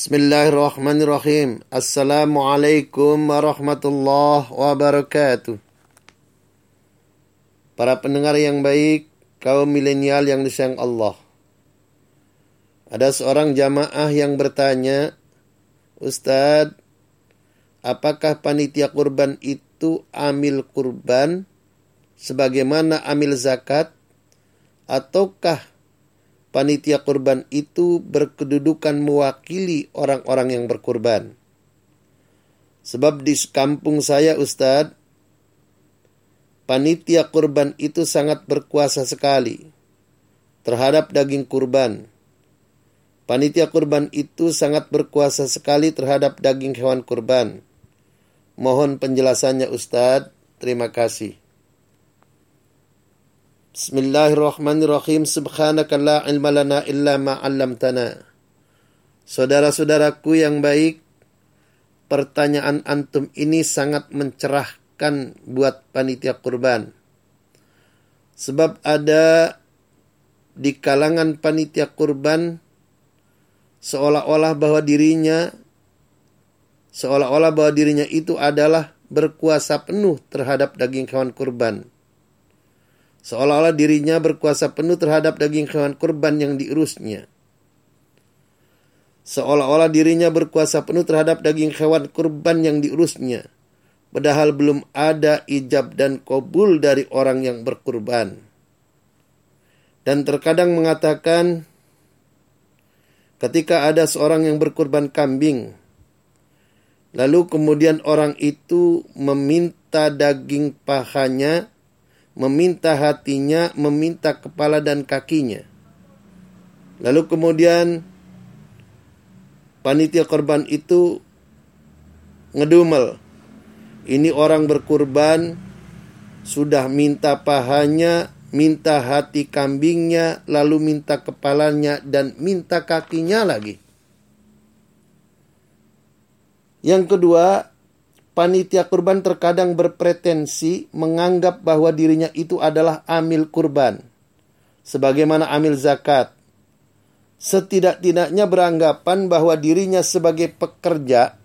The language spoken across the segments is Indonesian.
Bismillahirrahmanirrahim. Assalamualaikum warahmatullahi wabarakatuh. Para pendengar yang baik, kaum milenial yang disayang Allah. Ada seorang jamaah yang bertanya, Ustadz, apakah panitia kurban itu amil kurban sebagaimana amil zakat ataukah panitia kurban itu berkedudukan mewakili orang-orang yang berkurban. Sebab di kampung saya Ustadz, panitia kurban itu sangat berkuasa sekali terhadap daging kurban. Panitia kurban itu sangat berkuasa sekali terhadap daging hewan kurban. Mohon penjelasannya Ustadz. Terima kasih. Bismillahirrahmanirrahim. Subhanaka la ilma lana illa ma 'allamtana. Saudara-saudaraku yang baik, pertanyaan antum ini sangat mencerahkan buat panitia kurban. Sebab ada di kalangan panitia kurban seolah-olah bahwa dirinya seolah-olah bahwa dirinya itu adalah berkuasa penuh terhadap daging hewan kurban seolah-olah dirinya berkuasa penuh terhadap daging hewan kurban yang diurusnya. Seolah-olah dirinya berkuasa penuh terhadap daging hewan kurban yang diurusnya. Padahal belum ada ijab dan kobul dari orang yang berkurban. Dan terkadang mengatakan ketika ada seorang yang berkurban kambing, lalu kemudian orang itu meminta daging pahanya meminta hatinya, meminta kepala dan kakinya. Lalu kemudian panitia korban itu ngedumel. Ini orang berkurban sudah minta pahanya, minta hati kambingnya, lalu minta kepalanya dan minta kakinya lagi. Yang kedua, panitia kurban terkadang berpretensi menganggap bahwa dirinya itu adalah amil kurban, sebagaimana amil zakat. Setidak-tidaknya beranggapan bahwa dirinya sebagai pekerja,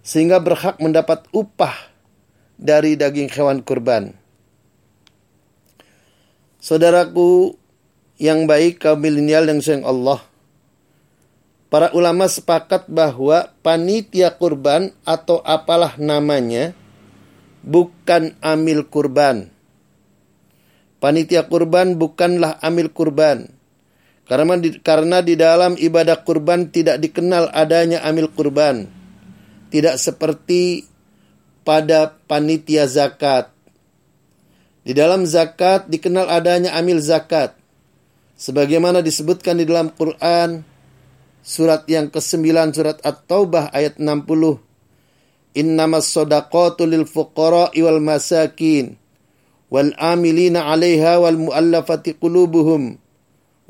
sehingga berhak mendapat upah dari daging hewan kurban. Saudaraku yang baik kaum milenial yang sayang Allah, Para ulama sepakat bahwa panitia kurban atau apalah namanya bukan amil kurban. Panitia kurban bukanlah amil kurban. Karena di, karena di dalam ibadah kurban tidak dikenal adanya amil kurban. Tidak seperti pada panitia zakat. Di dalam zakat dikenal adanya amil zakat. Sebagaimana disebutkan di dalam Quran, surat yang ke-9 surat At-Taubah ayat 60. Innamas sadaqatu lil fuqara wal masakin wal amilina 'alaiha wal mu'allafati qulubuhum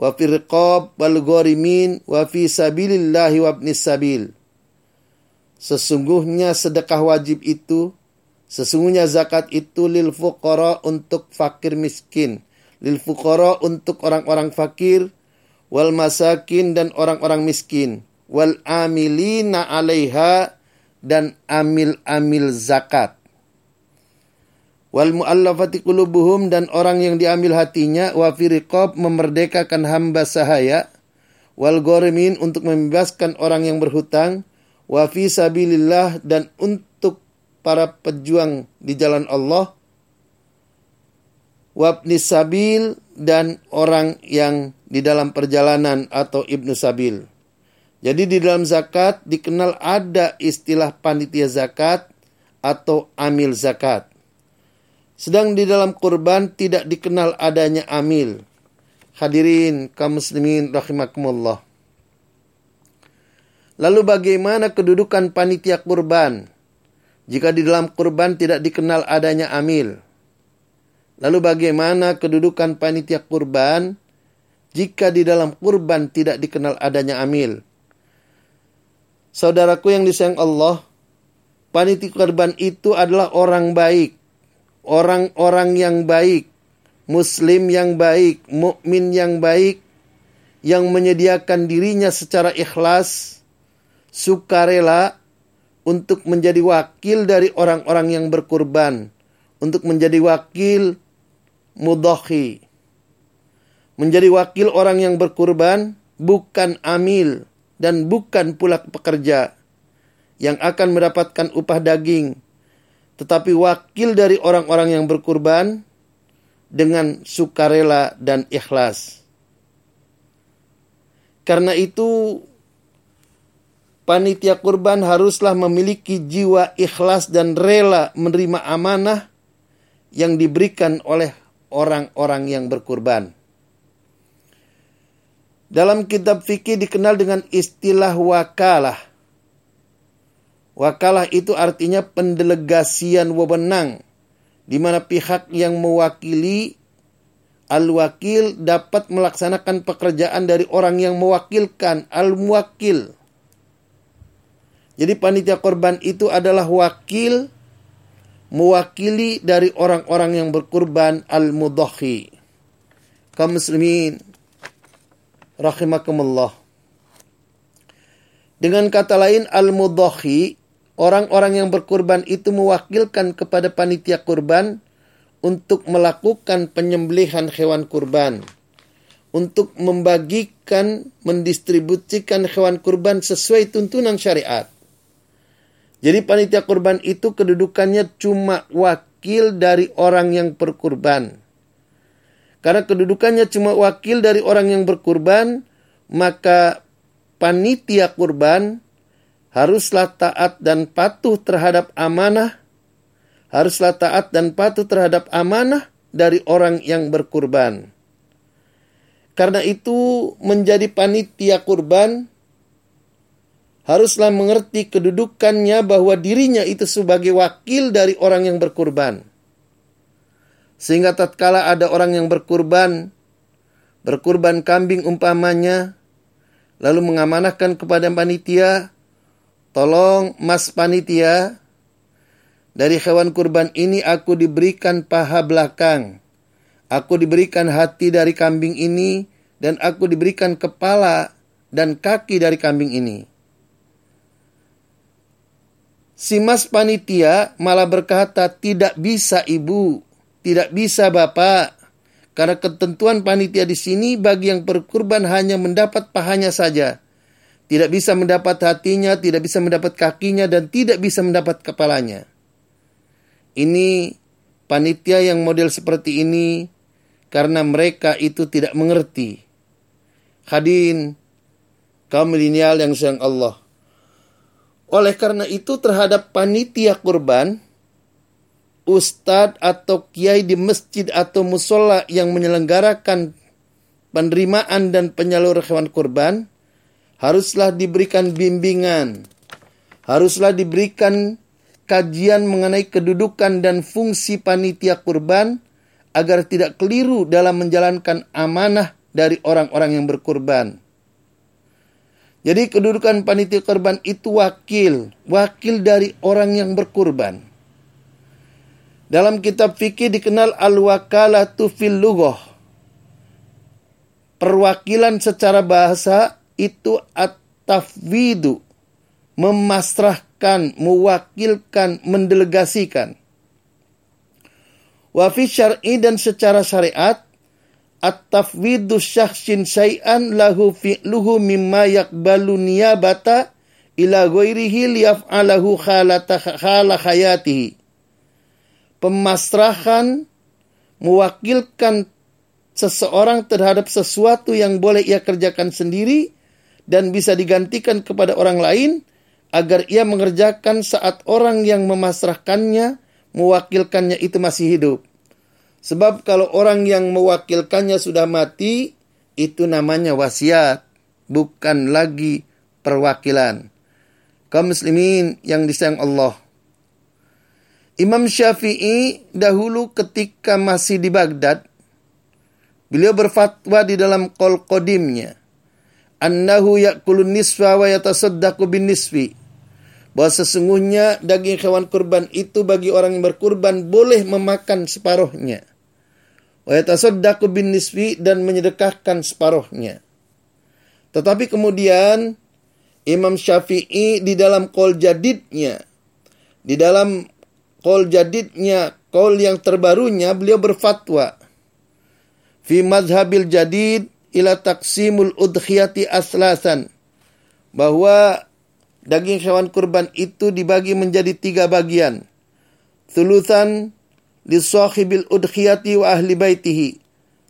wa fi riqab wal gharimin wa fi sabilillahi wa ibnis sabil. Sesungguhnya sedekah wajib itu Sesungguhnya zakat itu lil fuqara untuk fakir miskin, lil fuqara untuk orang-orang fakir, wal masakin dan orang-orang miskin wal amilina alaiha dan amil-amil zakat. Wal muallafati qulubuhum dan orang yang diambil hatinya wa firiqab memerdekakan hamba sahaya wal gorimin untuk membebaskan orang yang berhutang wa fi sabilillah dan untuk para pejuang di jalan Allah wabni sabil dan orang yang di dalam perjalanan atau ibnu sabil. Jadi di dalam zakat dikenal ada istilah panitia zakat atau amil zakat. Sedang di dalam kurban tidak dikenal adanya amil. Hadirin kaum muslimin rahimakumullah. Lalu bagaimana kedudukan panitia kurban? Jika di dalam kurban tidak dikenal adanya amil. Lalu bagaimana kedudukan panitia kurban jika di dalam kurban tidak dikenal adanya amil. Saudaraku yang disayang Allah, panitia kurban itu adalah orang baik, orang-orang yang baik, muslim yang baik, mukmin yang baik, yang menyediakan dirinya secara ikhlas, sukarela untuk menjadi wakil dari orang-orang yang berkurban, untuk menjadi wakil mudhahi. Menjadi wakil orang yang berkurban bukan amil dan bukan pula pekerja yang akan mendapatkan upah daging, tetapi wakil dari orang-orang yang berkurban dengan sukarela dan ikhlas. Karena itu, panitia kurban haruslah memiliki jiwa ikhlas dan rela menerima amanah yang diberikan oleh orang-orang yang berkurban. Dalam kitab fikih dikenal dengan istilah wakalah. Wakalah itu artinya pendelegasian wewenang di mana pihak yang mewakili al-wakil dapat melaksanakan pekerjaan dari orang yang mewakilkan al-muwakil. Jadi panitia korban itu adalah wakil mewakili dari orang-orang yang berkurban al-mudhahi. Kaum muslimin rahimakumullah. Dengan kata lain al-mudhahi, orang-orang yang berkurban itu mewakilkan kepada panitia kurban untuk melakukan penyembelihan hewan kurban. Untuk membagikan, mendistribusikan hewan kurban sesuai tuntunan syariat. Jadi panitia kurban itu kedudukannya cuma wakil dari orang yang berkurban. Karena kedudukannya cuma wakil dari orang yang berkurban, maka panitia kurban haruslah taat dan patuh terhadap amanah, haruslah taat dan patuh terhadap amanah dari orang yang berkurban. Karena itu menjadi panitia kurban haruslah mengerti kedudukannya bahwa dirinya itu sebagai wakil dari orang yang berkurban. Sehingga tatkala ada orang yang berkurban, berkurban kambing umpamanya, lalu mengamanahkan kepada panitia, tolong mas panitia, dari hewan kurban ini aku diberikan paha belakang, aku diberikan hati dari kambing ini, dan aku diberikan kepala dan kaki dari kambing ini. Si mas panitia malah berkata, tidak bisa ibu, tidak bisa Bapak. Karena ketentuan panitia di sini bagi yang berkurban hanya mendapat pahanya saja. Tidak bisa mendapat hatinya, tidak bisa mendapat kakinya, dan tidak bisa mendapat kepalanya. Ini panitia yang model seperti ini karena mereka itu tidak mengerti. Hadin kaum milenial yang sayang Allah. Oleh karena itu terhadap panitia kurban, ustadz atau kiai di masjid atau musola yang menyelenggarakan penerimaan dan penyalur hewan kurban haruslah diberikan bimbingan, haruslah diberikan kajian mengenai kedudukan dan fungsi panitia kurban agar tidak keliru dalam menjalankan amanah dari orang-orang yang berkurban. Jadi kedudukan panitia kurban itu wakil, wakil dari orang yang berkurban. Dalam kitab fikih dikenal al-wakalatu fil lughah. Perwakilan secara bahasa itu at-tafwidu. Memasrahkan, mewakilkan, mendelegasikan. Wa fi syar'i dan secara syariat at-tafwidu syakhsin syai'an lahu fi'luhu mimma yakbalu niyabata ila ghairihi liyaf'alahu khala hayatihi pemasrahan mewakilkan seseorang terhadap sesuatu yang boleh ia kerjakan sendiri dan bisa digantikan kepada orang lain agar ia mengerjakan saat orang yang memasrahkannya mewakilkannya itu masih hidup. Sebab kalau orang yang mewakilkannya sudah mati, itu namanya wasiat, bukan lagi perwakilan. Kaum muslimin yang disayang Allah. Imam Syafi'i dahulu ketika masih di Baghdad, beliau berfatwa di dalam qol qadimnya, annahu ya'kulun nisfa wa yatasaddaqu bin nisfi. Bahwa sesungguhnya daging hewan kurban itu bagi orang yang berkurban boleh memakan separuhnya. Wa yatasaddaqu bin nisfi dan menyedekahkan separuhnya. Tetapi kemudian Imam Syafi'i di dalam kol jadidnya, di dalam kol jadidnya, kol yang terbarunya, beliau berfatwa. Fi madhabil jadid ila taksimul udhiyati aslasan. Bahwa daging hewan kurban itu dibagi menjadi tiga bagian. Thuluthan li sahibil udhiyati wa ahli baitihi.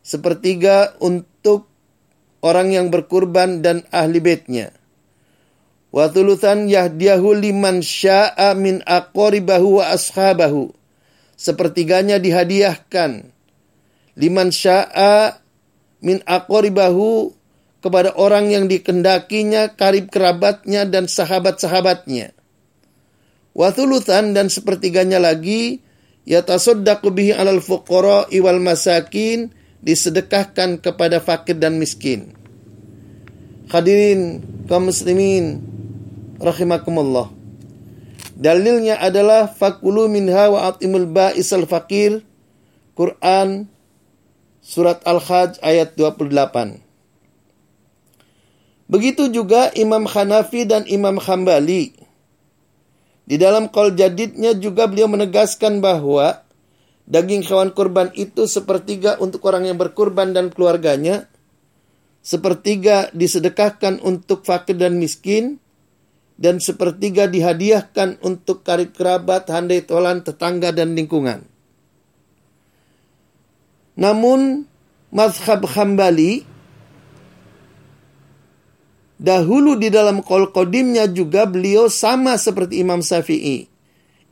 Sepertiga untuk orang yang berkurban dan ahli baitnya Wa thuluthan yahdiyahu liman sya'a min aqoribahu wa ashabahu. Sepertiganya dihadiahkan. Liman sya'a min aqoribahu kepada orang yang dikendakinya, karib kerabatnya, dan sahabat-sahabatnya. Wa thuluthan dan sepertiganya lagi yatasaddaqu bihi alal fuqara iwal masakin disedekahkan kepada fakir dan miskin. Hadirin kaum muslimin rahimakumullah. Dalilnya adalah fakulu minha wa atimul ba'isal fakir Quran surat Al-Hajj ayat 28. Begitu juga Imam Hanafi dan Imam Hambali. Di dalam kol jadidnya juga beliau menegaskan bahwa daging hewan kurban itu sepertiga untuk orang yang berkurban dan keluarganya, sepertiga disedekahkan untuk fakir dan miskin, dan sepertiga dihadiahkan untuk karib kerabat, handai tolan, tetangga, dan lingkungan. Namun, mazhab Hambali dahulu di dalam kol kodimnya juga beliau sama seperti Imam Syafi'i.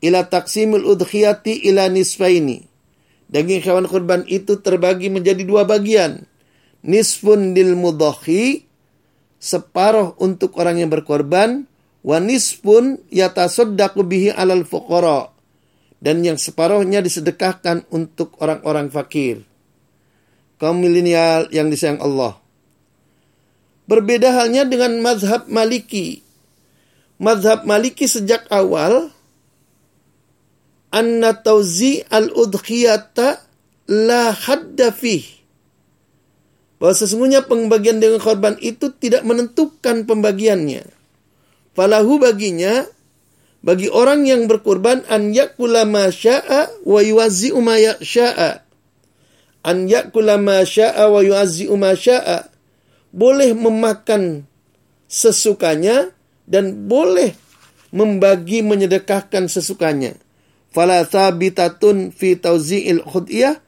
Ila taksimul udhiyati ila nisfaini. Daging hewan kurban itu terbagi menjadi dua bagian. Nisfun lil mudhahi, separuh untuk orang yang berkorban, Wanis pun yatasaddaqu bihi alal fuqara dan yang separuhnya disedekahkan untuk orang-orang fakir. Kaum milenial yang disayang Allah. Berbeda halnya dengan mazhab Maliki. Mazhab Maliki sejak awal anna tauzi al-udhiyata la hadda fih. Bahwa sesungguhnya pembagian dengan korban itu tidak menentukan pembagiannya falahu baginya bagi orang yang berkurban an yakula ma syaa wa yuwazzi'u ma syaa. An yakula ma syaa wa yuwazzi'u ma syaa. Boleh memakan sesukanya dan boleh membagi menyedekahkan sesukanya. Fala thabitatun fi tauzi'il khudiyah.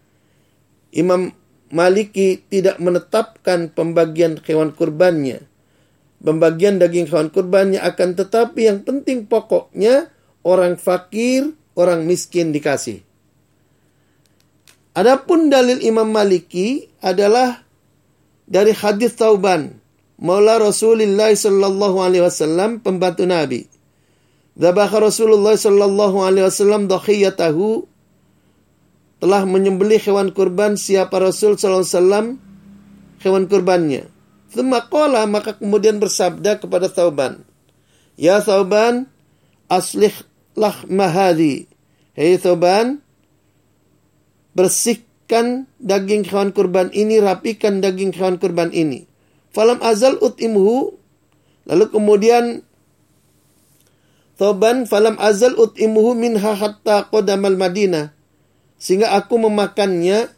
Imam Maliki tidak menetapkan pembagian hewan kurbannya pembagian daging hewan kurbannya akan tetapi yang penting pokoknya orang fakir, orang miskin dikasih. Adapun dalil Imam Maliki adalah dari hadis Tauban, Maula Rasulullah sallallahu alaihi wasallam pembantu Nabi. Zabah Rasulullah sallallahu alaihi wasallam dhahiyatahu telah menyembelih hewan kurban siapa Rasul sallallahu alaihi wasallam hewan kurbannya. Thumma maka kemudian bersabda kepada Thauban. Ya Thauban, aslihlah mahadi. Hei Thauban, bersihkan daging hewan kurban ini, rapikan daging hewan kurban ini. Falam azal utimhu, lalu kemudian Thauban falam azal utimuhu minha hatta qodamal Madinah. Sehingga aku memakannya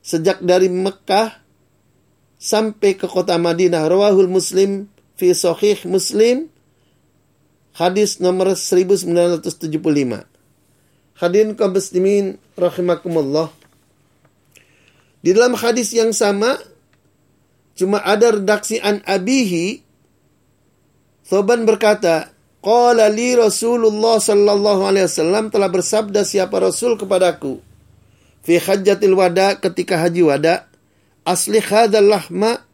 sejak dari Mekah sampai ke kota Madinah. Rawahul Muslim fi Sahih Muslim hadis nomor 1975. Hadirin kaum muslimin rahimakumullah. Di dalam hadis yang sama cuma ada redaksi an abihi Thoban berkata, Qala li Rasulullah sallallahu alaihi wasallam telah bersabda siapa Rasul kepadaku fi hajjatil wada ketika haji wada asli hadzal lahma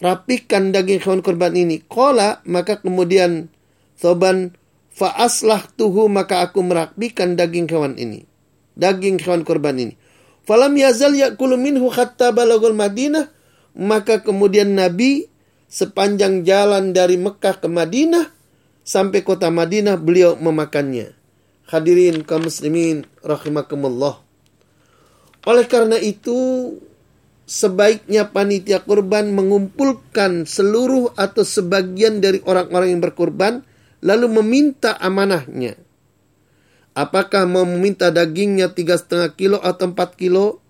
rapikan daging hewan kurban ini. Kola maka kemudian Thoban aslah tuhu maka aku merapikan daging hewan ini. Daging hewan kurban ini. Falam yazal yakulu minhu hatta balagul Madinah. Maka kemudian Nabi sepanjang jalan dari Mekah ke Madinah sampai kota Madinah beliau memakannya. Hadirin kaum muslimin rahimakumullah. Oleh karena itu sebaiknya panitia kurban mengumpulkan seluruh atau sebagian dari orang-orang yang berkurban lalu meminta amanahnya. Apakah mau meminta dagingnya tiga setengah kilo atau empat kilo?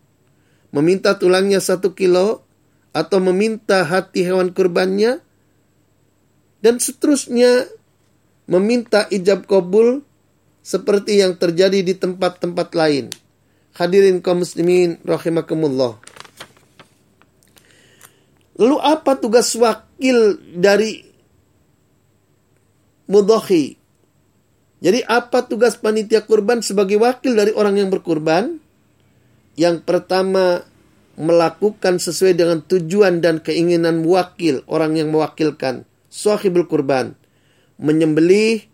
Meminta tulangnya satu kilo? Atau meminta hati hewan kurbannya? Dan seterusnya meminta ijab kabul seperti yang terjadi di tempat-tempat lain. Hadirin kaum muslimin rahimakumullah. Lalu apa tugas wakil dari mudhahi? Jadi apa tugas panitia kurban sebagai wakil dari orang yang berkurban? Yang pertama melakukan sesuai dengan tujuan dan keinginan wakil, orang yang mewakilkan, sahibul kurban, menyembelih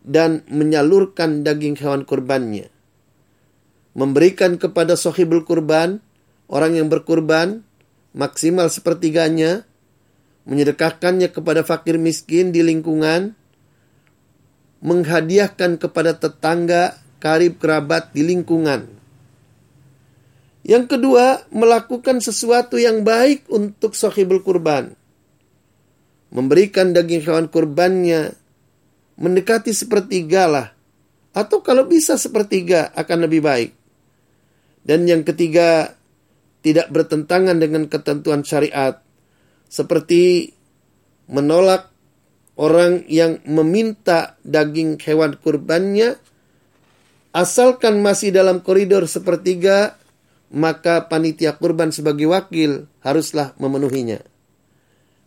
dan menyalurkan daging hewan kurbannya. Memberikan kepada sahibul kurban, orang yang berkurban, maksimal sepertiganya, menyedekahkannya kepada fakir miskin di lingkungan, menghadiahkan kepada tetangga, karib kerabat di lingkungan. Yang kedua, melakukan sesuatu yang baik untuk sahibul kurban. Memberikan daging hewan kurbannya mendekati sepertiga lah. Atau kalau bisa sepertiga akan lebih baik. Dan yang ketiga, tidak bertentangan dengan ketentuan syariat. Seperti menolak orang yang meminta daging hewan kurbannya asalkan masih dalam koridor sepertiga maka panitia kurban sebagai wakil haruslah memenuhinya.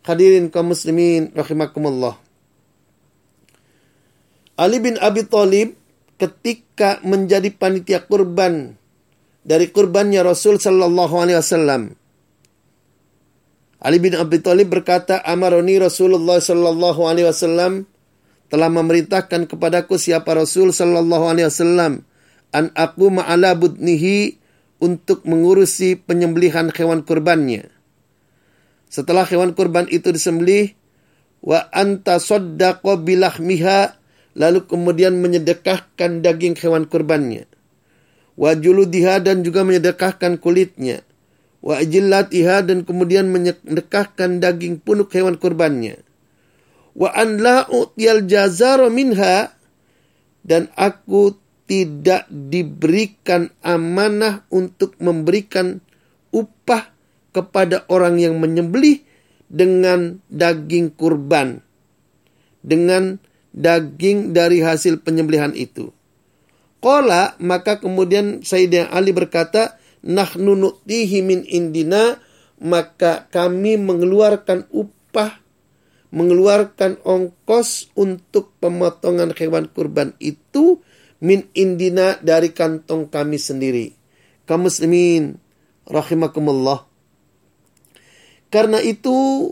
Hadirin kaum muslimin rahimakumullah. Ali bin Abi Thalib ketika menjadi panitia kurban dari kurbannya Rasul sallallahu alaihi wasallam Ali bin Abi Thalib berkata, "Amaroni Rasulullah sallallahu alaihi wasallam telah memerintahkan kepadaku siapa Rasul sallallahu alaihi wasallam an aku ma'ala budnihi untuk mengurusi penyembelihan hewan kurbannya. Setelah hewan kurban itu disembelih, wa anta saddaqa bilahmiha lalu kemudian menyedekahkan daging hewan kurbannya. Wa juludiha dan juga menyedekahkan kulitnya wa ajillatiha dan kemudian menyedekahkan daging punuk hewan kurbannya. Wa an la u'tiyal jazaro minha dan aku tidak diberikan amanah untuk memberikan upah kepada orang yang menyembelih dengan daging kurban. Dengan daging dari hasil penyembelihan itu. Kola maka kemudian Sayyidina Ali berkata, nahnu nu'tihi min indina maka kami mengeluarkan upah mengeluarkan ongkos untuk pemotongan hewan kurban itu min indina dari kantong kami sendiri. Kaum muslimin rahimakumullah. Karena itu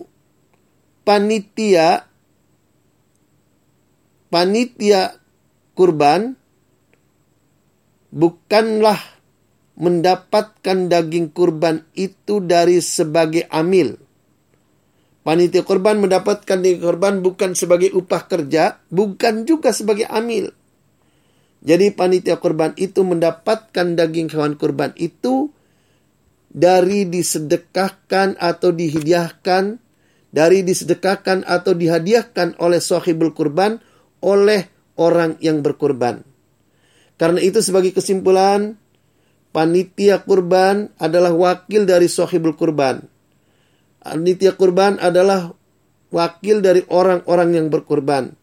panitia panitia kurban bukanlah mendapatkan daging kurban itu dari sebagai amil. Panitia kurban mendapatkan daging kurban bukan sebagai upah kerja, bukan juga sebagai amil. Jadi panitia kurban itu mendapatkan daging hewan kurban itu dari disedekahkan atau dihadiahkan, dari disedekahkan atau dihadiahkan oleh sahibul kurban oleh orang yang berkurban. Karena itu sebagai kesimpulan, panitia kurban adalah wakil dari sohibul kurban. Panitia kurban adalah wakil dari orang-orang yang berkurban.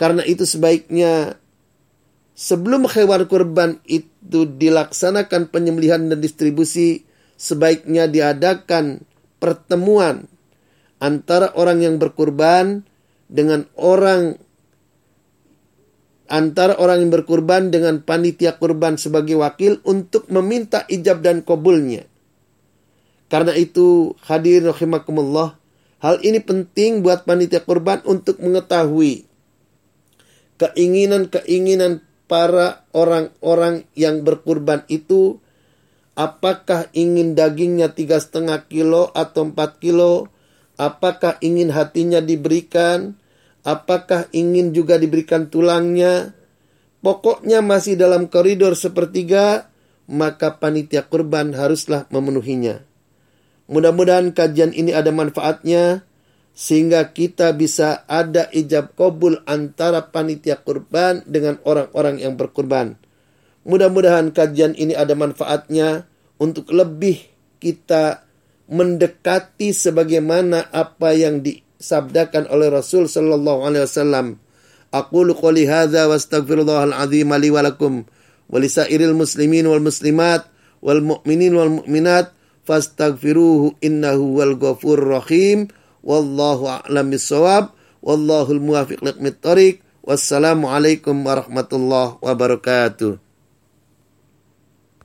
Karena itu sebaiknya sebelum hewan kurban itu dilaksanakan penyembelihan dan distribusi, sebaiknya diadakan pertemuan antara orang yang berkurban dengan orang antara orang yang berkurban dengan panitia kurban sebagai wakil untuk meminta ijab dan kabulnya. Karena itu hadir rahimakumullah, hal ini penting buat panitia kurban untuk mengetahui keinginan-keinginan para orang-orang yang berkurban itu. Apakah ingin dagingnya tiga setengah kilo atau empat kilo, apakah ingin hatinya diberikan, Apakah ingin juga diberikan tulangnya? Pokoknya masih dalam koridor sepertiga, maka panitia kurban haruslah memenuhinya. Mudah-mudahan kajian ini ada manfaatnya sehingga kita bisa ada ijab kabul antara panitia kurban dengan orang-orang yang berkurban. Mudah-mudahan kajian ini ada manfaatnya untuk lebih kita mendekati sebagaimana apa yang disabdakan oleh Rasul sallallahu alaihi wasallam. Aqulu qouli hadza wa astaghfirullahal azim li wa lakum wa lisairil muslimin wal muslimat wal mu'minin wal mu'minat fastaghfiruhu innahu wal ghafurur rahim. Wallahu a'lam bissawab. Wallahul muwafiq liqmit thariq. Wassalamualaikum warahmatullahi wabarakatuh.